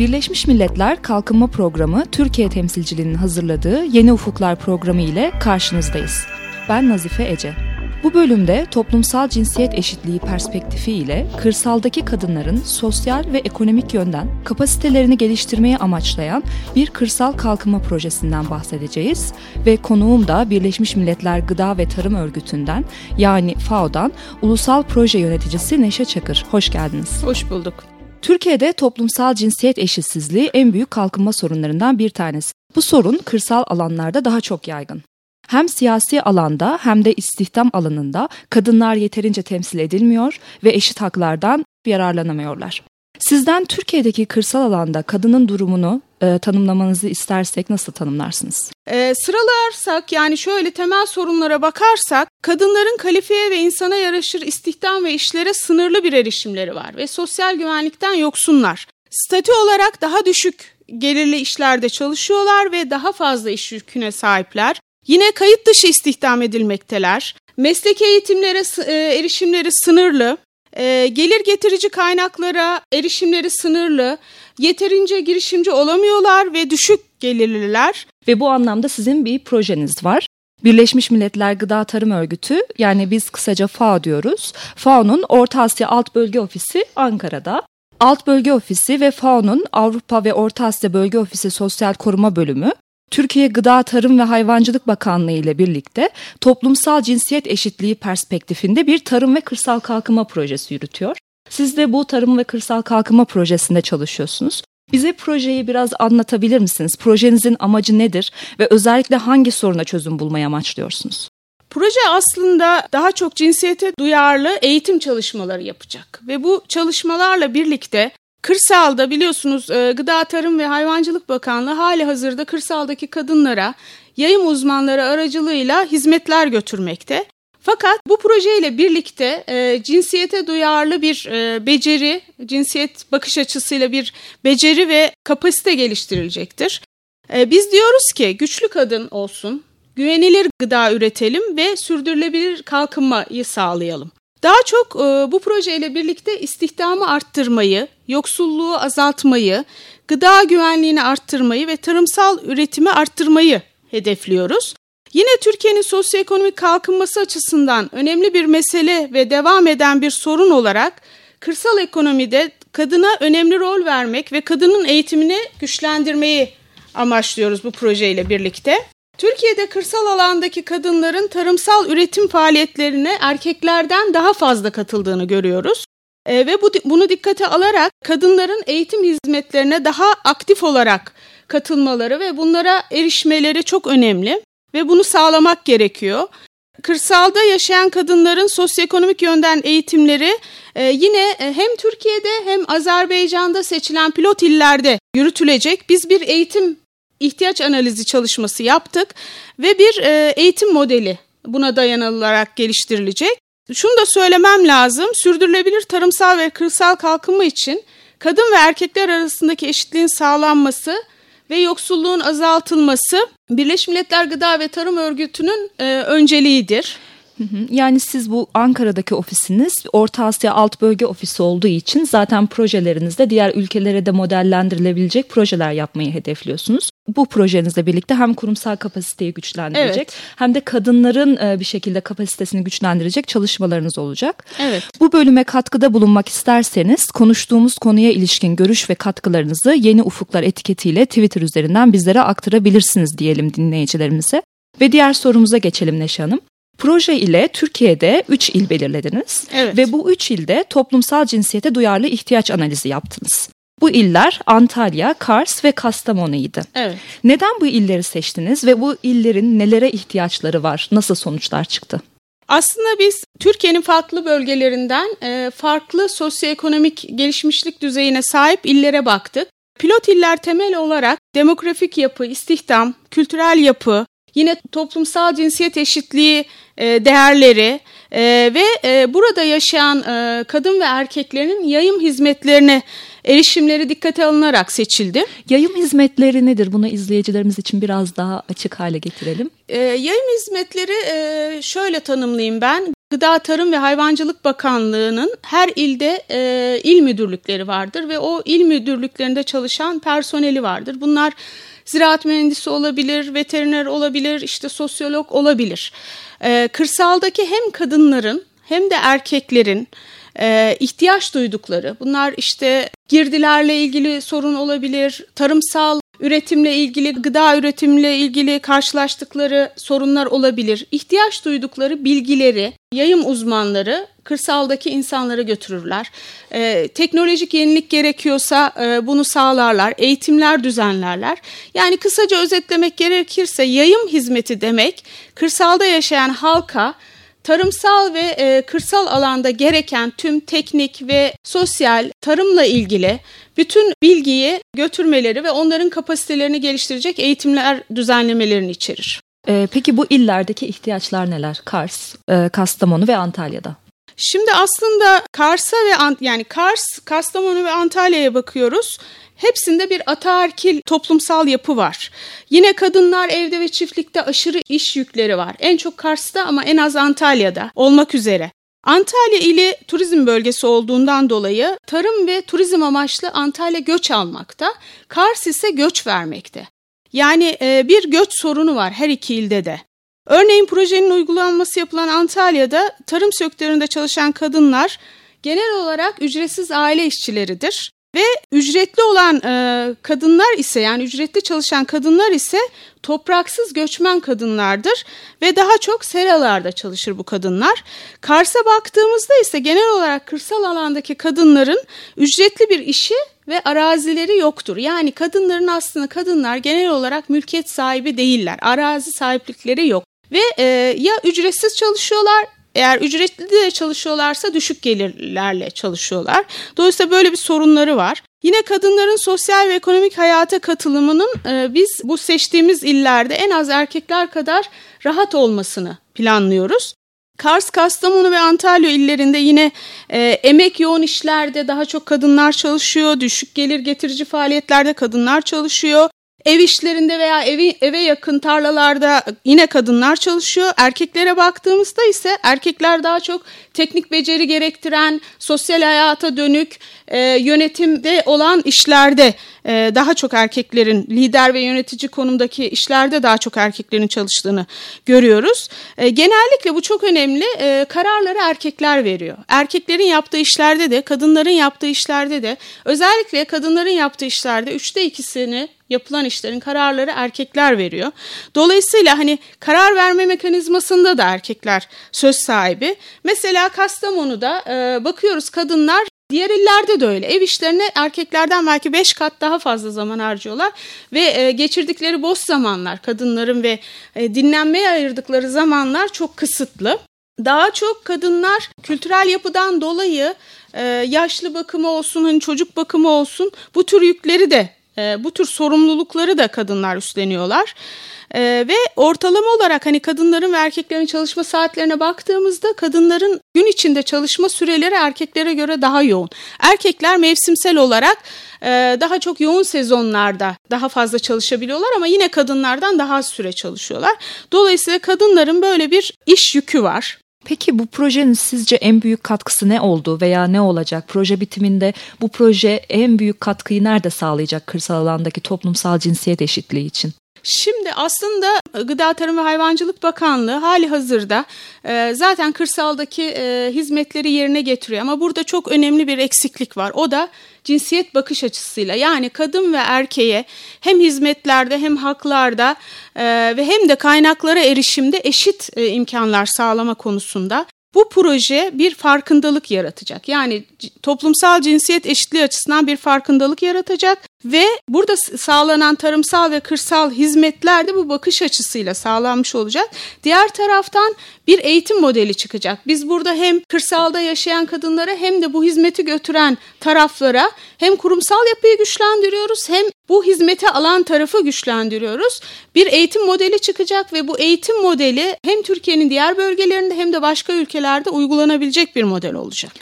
Birleşmiş Milletler Kalkınma Programı Türkiye temsilciliğinin hazırladığı Yeni Ufuklar programı ile karşınızdayız. Ben Nazife Ece. Bu bölümde toplumsal cinsiyet eşitliği perspektifi ile kırsaldaki kadınların sosyal ve ekonomik yönden kapasitelerini geliştirmeyi amaçlayan bir kırsal kalkınma projesinden bahsedeceğiz ve konuğum da Birleşmiş Milletler Gıda ve Tarım Örgütü'nden yani FAO'dan Ulusal Proje Yöneticisi Neşe Çakır. Hoş geldiniz. Hoş bulduk. Türkiye'de toplumsal cinsiyet eşitsizliği en büyük kalkınma sorunlarından bir tanesi. Bu sorun kırsal alanlarda daha çok yaygın. Hem siyasi alanda hem de istihdam alanında kadınlar yeterince temsil edilmiyor ve eşit haklardan yararlanamıyorlar. Sizden Türkiye'deki kırsal alanda kadının durumunu e, tanımlamanızı istersek nasıl tanımlarsınız? E, sıralarsak yani şöyle temel sorunlara bakarsak kadınların kalifiye ve insana yaraşır istihdam ve işlere sınırlı bir erişimleri var ve sosyal güvenlikten yoksunlar. Statü olarak daha düşük gelirli işlerde çalışıyorlar ve daha fazla iş yüküne sahipler. Yine kayıt dışı istihdam edilmekteler. Mesleki eğitimlere e, erişimleri sınırlı. E, gelir getirici kaynaklara erişimleri sınırlı. Yeterince girişimci olamıyorlar ve düşük gelirliler. Ve bu anlamda sizin bir projeniz var. Birleşmiş Milletler Gıda Tarım Örgütü yani biz kısaca FAO diyoruz. FAO'nun Orta Asya Alt Bölge Ofisi Ankara'da. Alt Bölge Ofisi ve FAO'nun Avrupa ve Orta Asya Bölge Ofisi Sosyal Koruma Bölümü Türkiye Gıda Tarım ve Hayvancılık Bakanlığı ile birlikte toplumsal cinsiyet eşitliği perspektifinde bir tarım ve kırsal kalkınma projesi yürütüyor. Siz de bu tarım ve kırsal kalkınma projesinde çalışıyorsunuz. Bize projeyi biraz anlatabilir misiniz? Projenizin amacı nedir ve özellikle hangi soruna çözüm bulmayı amaçlıyorsunuz? Proje aslında daha çok cinsiyete duyarlı eğitim çalışmaları yapacak ve bu çalışmalarla birlikte Kırsalda biliyorsunuz e, Gıda Tarım ve Hayvancılık Bakanlığı hali hazırda kırsaldaki kadınlara yayım uzmanları aracılığıyla hizmetler götürmekte. Fakat bu projeyle birlikte e, cinsiyete duyarlı bir e, beceri, cinsiyet bakış açısıyla bir beceri ve kapasite geliştirilecektir. E, biz diyoruz ki güçlü kadın olsun, güvenilir gıda üretelim ve sürdürülebilir kalkınmayı sağlayalım. Daha çok e, bu projeyle birlikte istihdamı arttırmayı, yoksulluğu azaltmayı, gıda güvenliğini arttırmayı ve tarımsal üretimi arttırmayı hedefliyoruz. Yine Türkiye'nin sosyoekonomik kalkınması açısından önemli bir mesele ve devam eden bir sorun olarak kırsal ekonomide kadına önemli rol vermek ve kadının eğitimini güçlendirmeyi amaçlıyoruz bu projeyle birlikte. Türkiye'de kırsal alandaki kadınların tarımsal üretim faaliyetlerine erkeklerden daha fazla katıldığını görüyoruz. E, ve bu, bunu dikkate alarak kadınların eğitim hizmetlerine daha aktif olarak katılmaları ve bunlara erişmeleri çok önemli ve bunu sağlamak gerekiyor. Kırsalda yaşayan kadınların sosyoekonomik yönden eğitimleri e, yine e, hem Türkiye'de hem Azerbaycan'da seçilen pilot illerde yürütülecek. Biz bir eğitim ihtiyaç analizi çalışması yaptık ve bir e, eğitim modeli buna dayanılarak geliştirilecek. Şunu da söylemem lazım, sürdürülebilir tarımsal ve kırsal kalkınma için kadın ve erkekler arasındaki eşitliğin sağlanması ve yoksulluğun azaltılması Birleşmiş Milletler Gıda ve Tarım Örgütü'nün e, önceliğidir. Yani siz bu Ankara'daki ofisiniz Orta Asya Alt Bölge Ofisi olduğu için zaten projelerinizde diğer ülkelere de modellendirilebilecek projeler yapmayı hedefliyorsunuz. Bu projenizle birlikte hem kurumsal kapasiteyi güçlendirecek evet. hem de kadınların e, bir şekilde kapasitesini güçlendirecek çalışmalarınız olacak. Evet. Bu bölüme katkıda bulunmak isterseniz konuştuğumuz konuya ilişkin görüş ve katkılarınızı Yeni Ufuklar etiketiyle Twitter üzerinden bizlere aktarabilirsiniz diyelim dinleyicilerimize. Ve diğer sorumuza geçelim Neşe Hanım. Proje ile Türkiye'de 3 il belirlediniz evet. ve bu 3 ilde toplumsal cinsiyete duyarlı ihtiyaç analizi yaptınız. Bu iller Antalya, Kars ve Kastamonu'ydu. Evet. Neden bu illeri seçtiniz ve bu illerin nelere ihtiyaçları var? Nasıl sonuçlar çıktı? Aslında biz Türkiye'nin farklı bölgelerinden e, farklı sosyoekonomik gelişmişlik düzeyine sahip illere baktık. Pilot iller temel olarak demografik yapı, istihdam, kültürel yapı, yine toplumsal cinsiyet eşitliği e, değerleri e, ve e, burada yaşayan kadın ve erkeklerin yayım hizmetlerine erişimleri dikkate alınarak seçildi. Yayım hizmetleri nedir? Bunu izleyicilerimiz için biraz daha açık hale getirelim. yayım hizmetleri şöyle tanımlayayım ben. Gıda Tarım ve Hayvancılık Bakanlığı'nın her ilde e, il müdürlükleri vardır ve o il müdürlüklerinde çalışan personeli vardır. Bunlar ziraat mühendisi olabilir, veteriner olabilir, işte sosyolog olabilir. E, kırsaldaki hem kadınların hem de erkeklerin e, ihtiyaç duydukları, bunlar işte girdilerle ilgili sorun olabilir, tarımsal üretimle ilgili, gıda üretimle ilgili karşılaştıkları sorunlar olabilir. İhtiyaç duydukları bilgileri yayım uzmanları kırsaldaki insanlara götürürler. Ee, teknolojik yenilik gerekiyorsa e, bunu sağlarlar, eğitimler düzenlerler. Yani kısaca özetlemek gerekirse yayım hizmeti demek kırsalda yaşayan halka tarımsal ve e, kırsal alanda gereken tüm teknik ve sosyal tarımla ilgili bütün bilgiyi götürmeleri ve onların kapasitelerini geliştirecek eğitimler düzenlemelerini içerir. Ee, peki bu illerdeki ihtiyaçlar neler? Kars, e, Kastamonu ve Antalya'da. Şimdi aslında Kars'a ve yani Kars, Kastamonu ve Antalya'ya bakıyoruz. Hepsinde bir ataerkil toplumsal yapı var. Yine kadınlar evde ve çiftlikte aşırı iş yükleri var. En çok Kars'ta ama en az Antalya'da olmak üzere. Antalya ili turizm bölgesi olduğundan dolayı tarım ve turizm amaçlı Antalya göç almakta, Kars ise göç vermekte. Yani e, bir göç sorunu var her iki ilde de. Örneğin projenin uygulanması yapılan Antalya'da tarım sektöründe çalışan kadınlar genel olarak ücretsiz aile işçileridir. Ve ücretli olan e, kadınlar ise yani ücretli çalışan kadınlar ise topraksız göçmen kadınlardır ve daha çok seralarda çalışır bu kadınlar. Kars'a baktığımızda ise genel olarak kırsal alandaki kadınların ücretli bir işi ve arazileri yoktur. Yani kadınların aslında kadınlar genel olarak mülkiyet sahibi değiller. Arazi sahiplikleri yok. Ve e, ya ücretsiz çalışıyorlar eğer ücretli de çalışıyorlarsa düşük gelirlerle çalışıyorlar. Dolayısıyla böyle bir sorunları var. Yine kadınların sosyal ve ekonomik hayata katılımının e, biz bu seçtiğimiz illerde en az erkekler kadar rahat olmasını planlıyoruz. Kars, Kastamonu ve Antalya illerinde yine e, emek yoğun işlerde daha çok kadınlar çalışıyor. Düşük gelir getirici faaliyetlerde kadınlar çalışıyor. Ev işlerinde veya evi, eve yakın tarlalarda yine kadınlar çalışıyor. Erkeklere baktığımızda ise erkekler daha çok teknik beceri gerektiren, sosyal hayata dönük, e, yönetimde olan işlerde e, daha çok erkeklerin lider ve yönetici konumdaki işlerde daha çok erkeklerin çalıştığını görüyoruz. E, genellikle bu çok önemli. E, kararları erkekler veriyor. Erkeklerin yaptığı işlerde de, kadınların yaptığı işlerde de, özellikle kadınların yaptığı işlerde üçte ikisini yapılan işlerin kararları erkekler veriyor. Dolayısıyla hani karar verme mekanizmasında da erkekler söz sahibi. Mesela Kastamonu'da e, bakıyoruz kadınlar Diğer illerde de öyle. Ev işlerine erkeklerden belki 5 kat daha fazla zaman harcıyorlar ve e, geçirdikleri boş zamanlar, kadınların ve e, dinlenmeye ayırdıkları zamanlar çok kısıtlı. Daha çok kadınlar kültürel yapıdan dolayı e, yaşlı bakımı olsun, hani çocuk bakımı olsun bu tür yükleri de e, bu tür sorumlulukları da kadınlar üstleniyorlar. E, ve ortalama olarak hani kadınların ve erkeklerin çalışma saatlerine baktığımızda kadınların gün içinde çalışma süreleri erkeklere göre daha yoğun. Erkekler mevsimsel olarak e, daha çok yoğun sezonlarda daha fazla çalışabiliyorlar ama yine kadınlardan daha az süre çalışıyorlar. Dolayısıyla kadınların böyle bir iş yükü var. Peki bu projenin sizce en büyük katkısı ne oldu veya ne olacak? Proje bitiminde bu proje en büyük katkıyı nerede sağlayacak kırsal alandaki toplumsal cinsiyet eşitliği için? Şimdi aslında Gıda Tarım ve Hayvancılık Bakanlığı hali hazırda e, zaten kırsaldaki e, hizmetleri yerine getiriyor ama burada çok önemli bir eksiklik var. O da cinsiyet bakış açısıyla yani kadın ve erkeğe hem hizmetlerde hem haklarda e, ve hem de kaynaklara erişimde eşit e, imkanlar sağlama konusunda bu proje bir farkındalık yaratacak. Yani toplumsal cinsiyet eşitliği açısından bir farkındalık yaratacak ve burada sağlanan tarımsal ve kırsal hizmetler de bu bakış açısıyla sağlanmış olacak. Diğer taraftan bir eğitim modeli çıkacak. Biz burada hem kırsalda yaşayan kadınlara hem de bu hizmeti götüren taraflara hem kurumsal yapıyı güçlendiriyoruz hem bu hizmeti alan tarafı güçlendiriyoruz. Bir eğitim modeli çıkacak ve bu eğitim modeli hem Türkiye'nin diğer bölgelerinde hem de başka ülkelerde uygulanabilecek bir model olacak.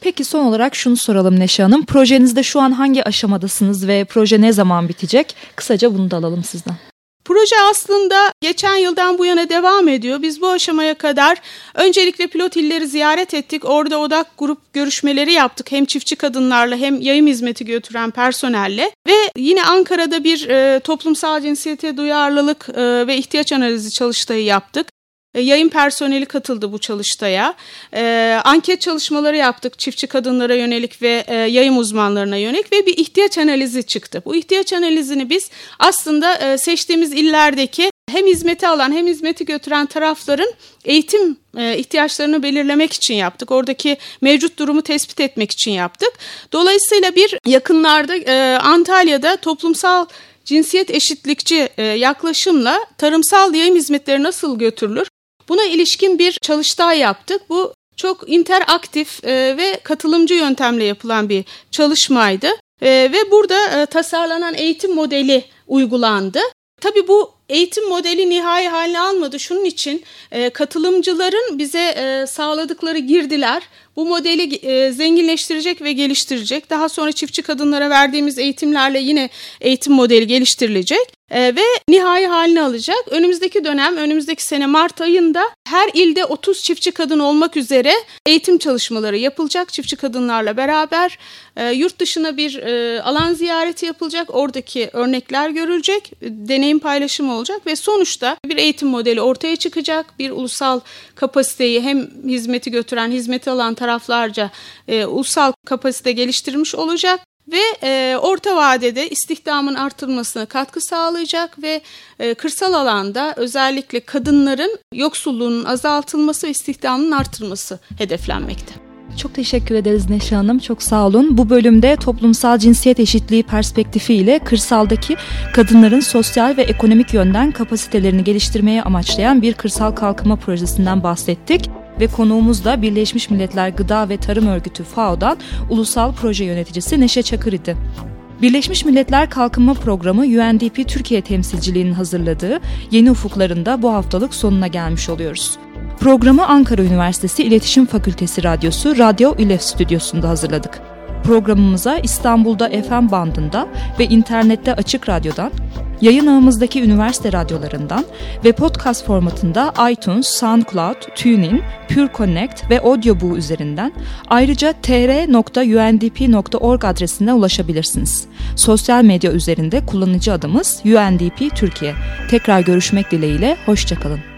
Peki son olarak şunu soralım Neşe Hanım. Projenizde şu an hangi aşamadasınız ve proje ne zaman bitecek? Kısaca bunu da alalım sizden. Proje aslında geçen yıldan bu yana devam ediyor. Biz bu aşamaya kadar öncelikle pilot illeri ziyaret ettik. Orada odak grup görüşmeleri yaptık. Hem çiftçi kadınlarla hem yayım hizmeti götüren personelle. Ve yine Ankara'da bir e, toplumsal cinsiyete duyarlılık e, ve ihtiyaç analizi çalıştayı yaptık. E, yayın personeli katıldı bu çalıştaya. E, anket çalışmaları yaptık çiftçi kadınlara yönelik ve e, yayın uzmanlarına yönelik ve bir ihtiyaç analizi çıktı. Bu ihtiyaç analizini biz aslında e, seçtiğimiz illerdeki hem hizmeti alan hem hizmeti götüren tarafların eğitim ihtiyaçlarını belirlemek için yaptık. Oradaki mevcut durumu tespit etmek için yaptık. Dolayısıyla bir yakınlarda Antalya'da toplumsal cinsiyet eşitlikçi yaklaşımla tarımsal yayım hizmetleri nasıl götürülür? Buna ilişkin bir çalıştay yaptık. Bu çok interaktif e, ve katılımcı yöntemle yapılan bir çalışmaydı. E, ve burada e, tasarlanan eğitim modeli uygulandı. Tabii bu eğitim modeli nihai haline almadı. Şunun için katılımcıların bize sağladıkları girdiler bu modeli e, zenginleştirecek ve geliştirecek. Daha sonra çiftçi kadınlara verdiğimiz eğitimlerle yine eğitim modeli geliştirilecek e, ve nihai halini alacak. Önümüzdeki dönem, önümüzdeki sene Mart ayında her ilde 30 çiftçi kadın olmak üzere eğitim çalışmaları yapılacak çiftçi kadınlarla beraber. E, yurt dışına bir e, alan ziyareti yapılacak. Oradaki örnekler görülecek. Deneyim paylaşımı olacak ve sonuçta bir eğitim modeli ortaya çıkacak. Bir ulusal kapasiteyi hem hizmeti götüren, hizmeti alan taraflarca e, ulusal kapasite geliştirmiş olacak ve e, orta vadede istihdamın artırılmasına katkı sağlayacak ve e, kırsal alanda özellikle kadınların yoksulluğunun azaltılması ve istihdamın artırılması hedeflenmekte. Çok teşekkür ederiz Neşe Hanım. Çok sağ olun. Bu bölümde toplumsal cinsiyet eşitliği perspektifi ile kırsaldaki kadınların sosyal ve ekonomik yönden kapasitelerini geliştirmeye amaçlayan bir kırsal kalkınma projesinden bahsettik ve konuğumuz da Birleşmiş Milletler Gıda ve Tarım Örgütü FAO'dan Ulusal Proje Yöneticisi Neşe Çakır idi. Birleşmiş Milletler Kalkınma Programı UNDP Türkiye temsilciliğinin hazırladığı Yeni Ufuklarında bu haftalık sonuna gelmiş oluyoruz. Programı Ankara Üniversitesi İletişim Fakültesi Radyosu Radyo İLEF stüdyosunda hazırladık. Programımıza İstanbul'da FM bandında ve internette açık radyodan, yayın ağımızdaki üniversite radyolarından ve podcast formatında iTunes, SoundCloud, TuneIn, Pure Connect ve Audioboo üzerinden ayrıca tr.undp.org adresine ulaşabilirsiniz. Sosyal medya üzerinde kullanıcı adımız UNDP Türkiye. Tekrar görüşmek dileğiyle, hoşçakalın.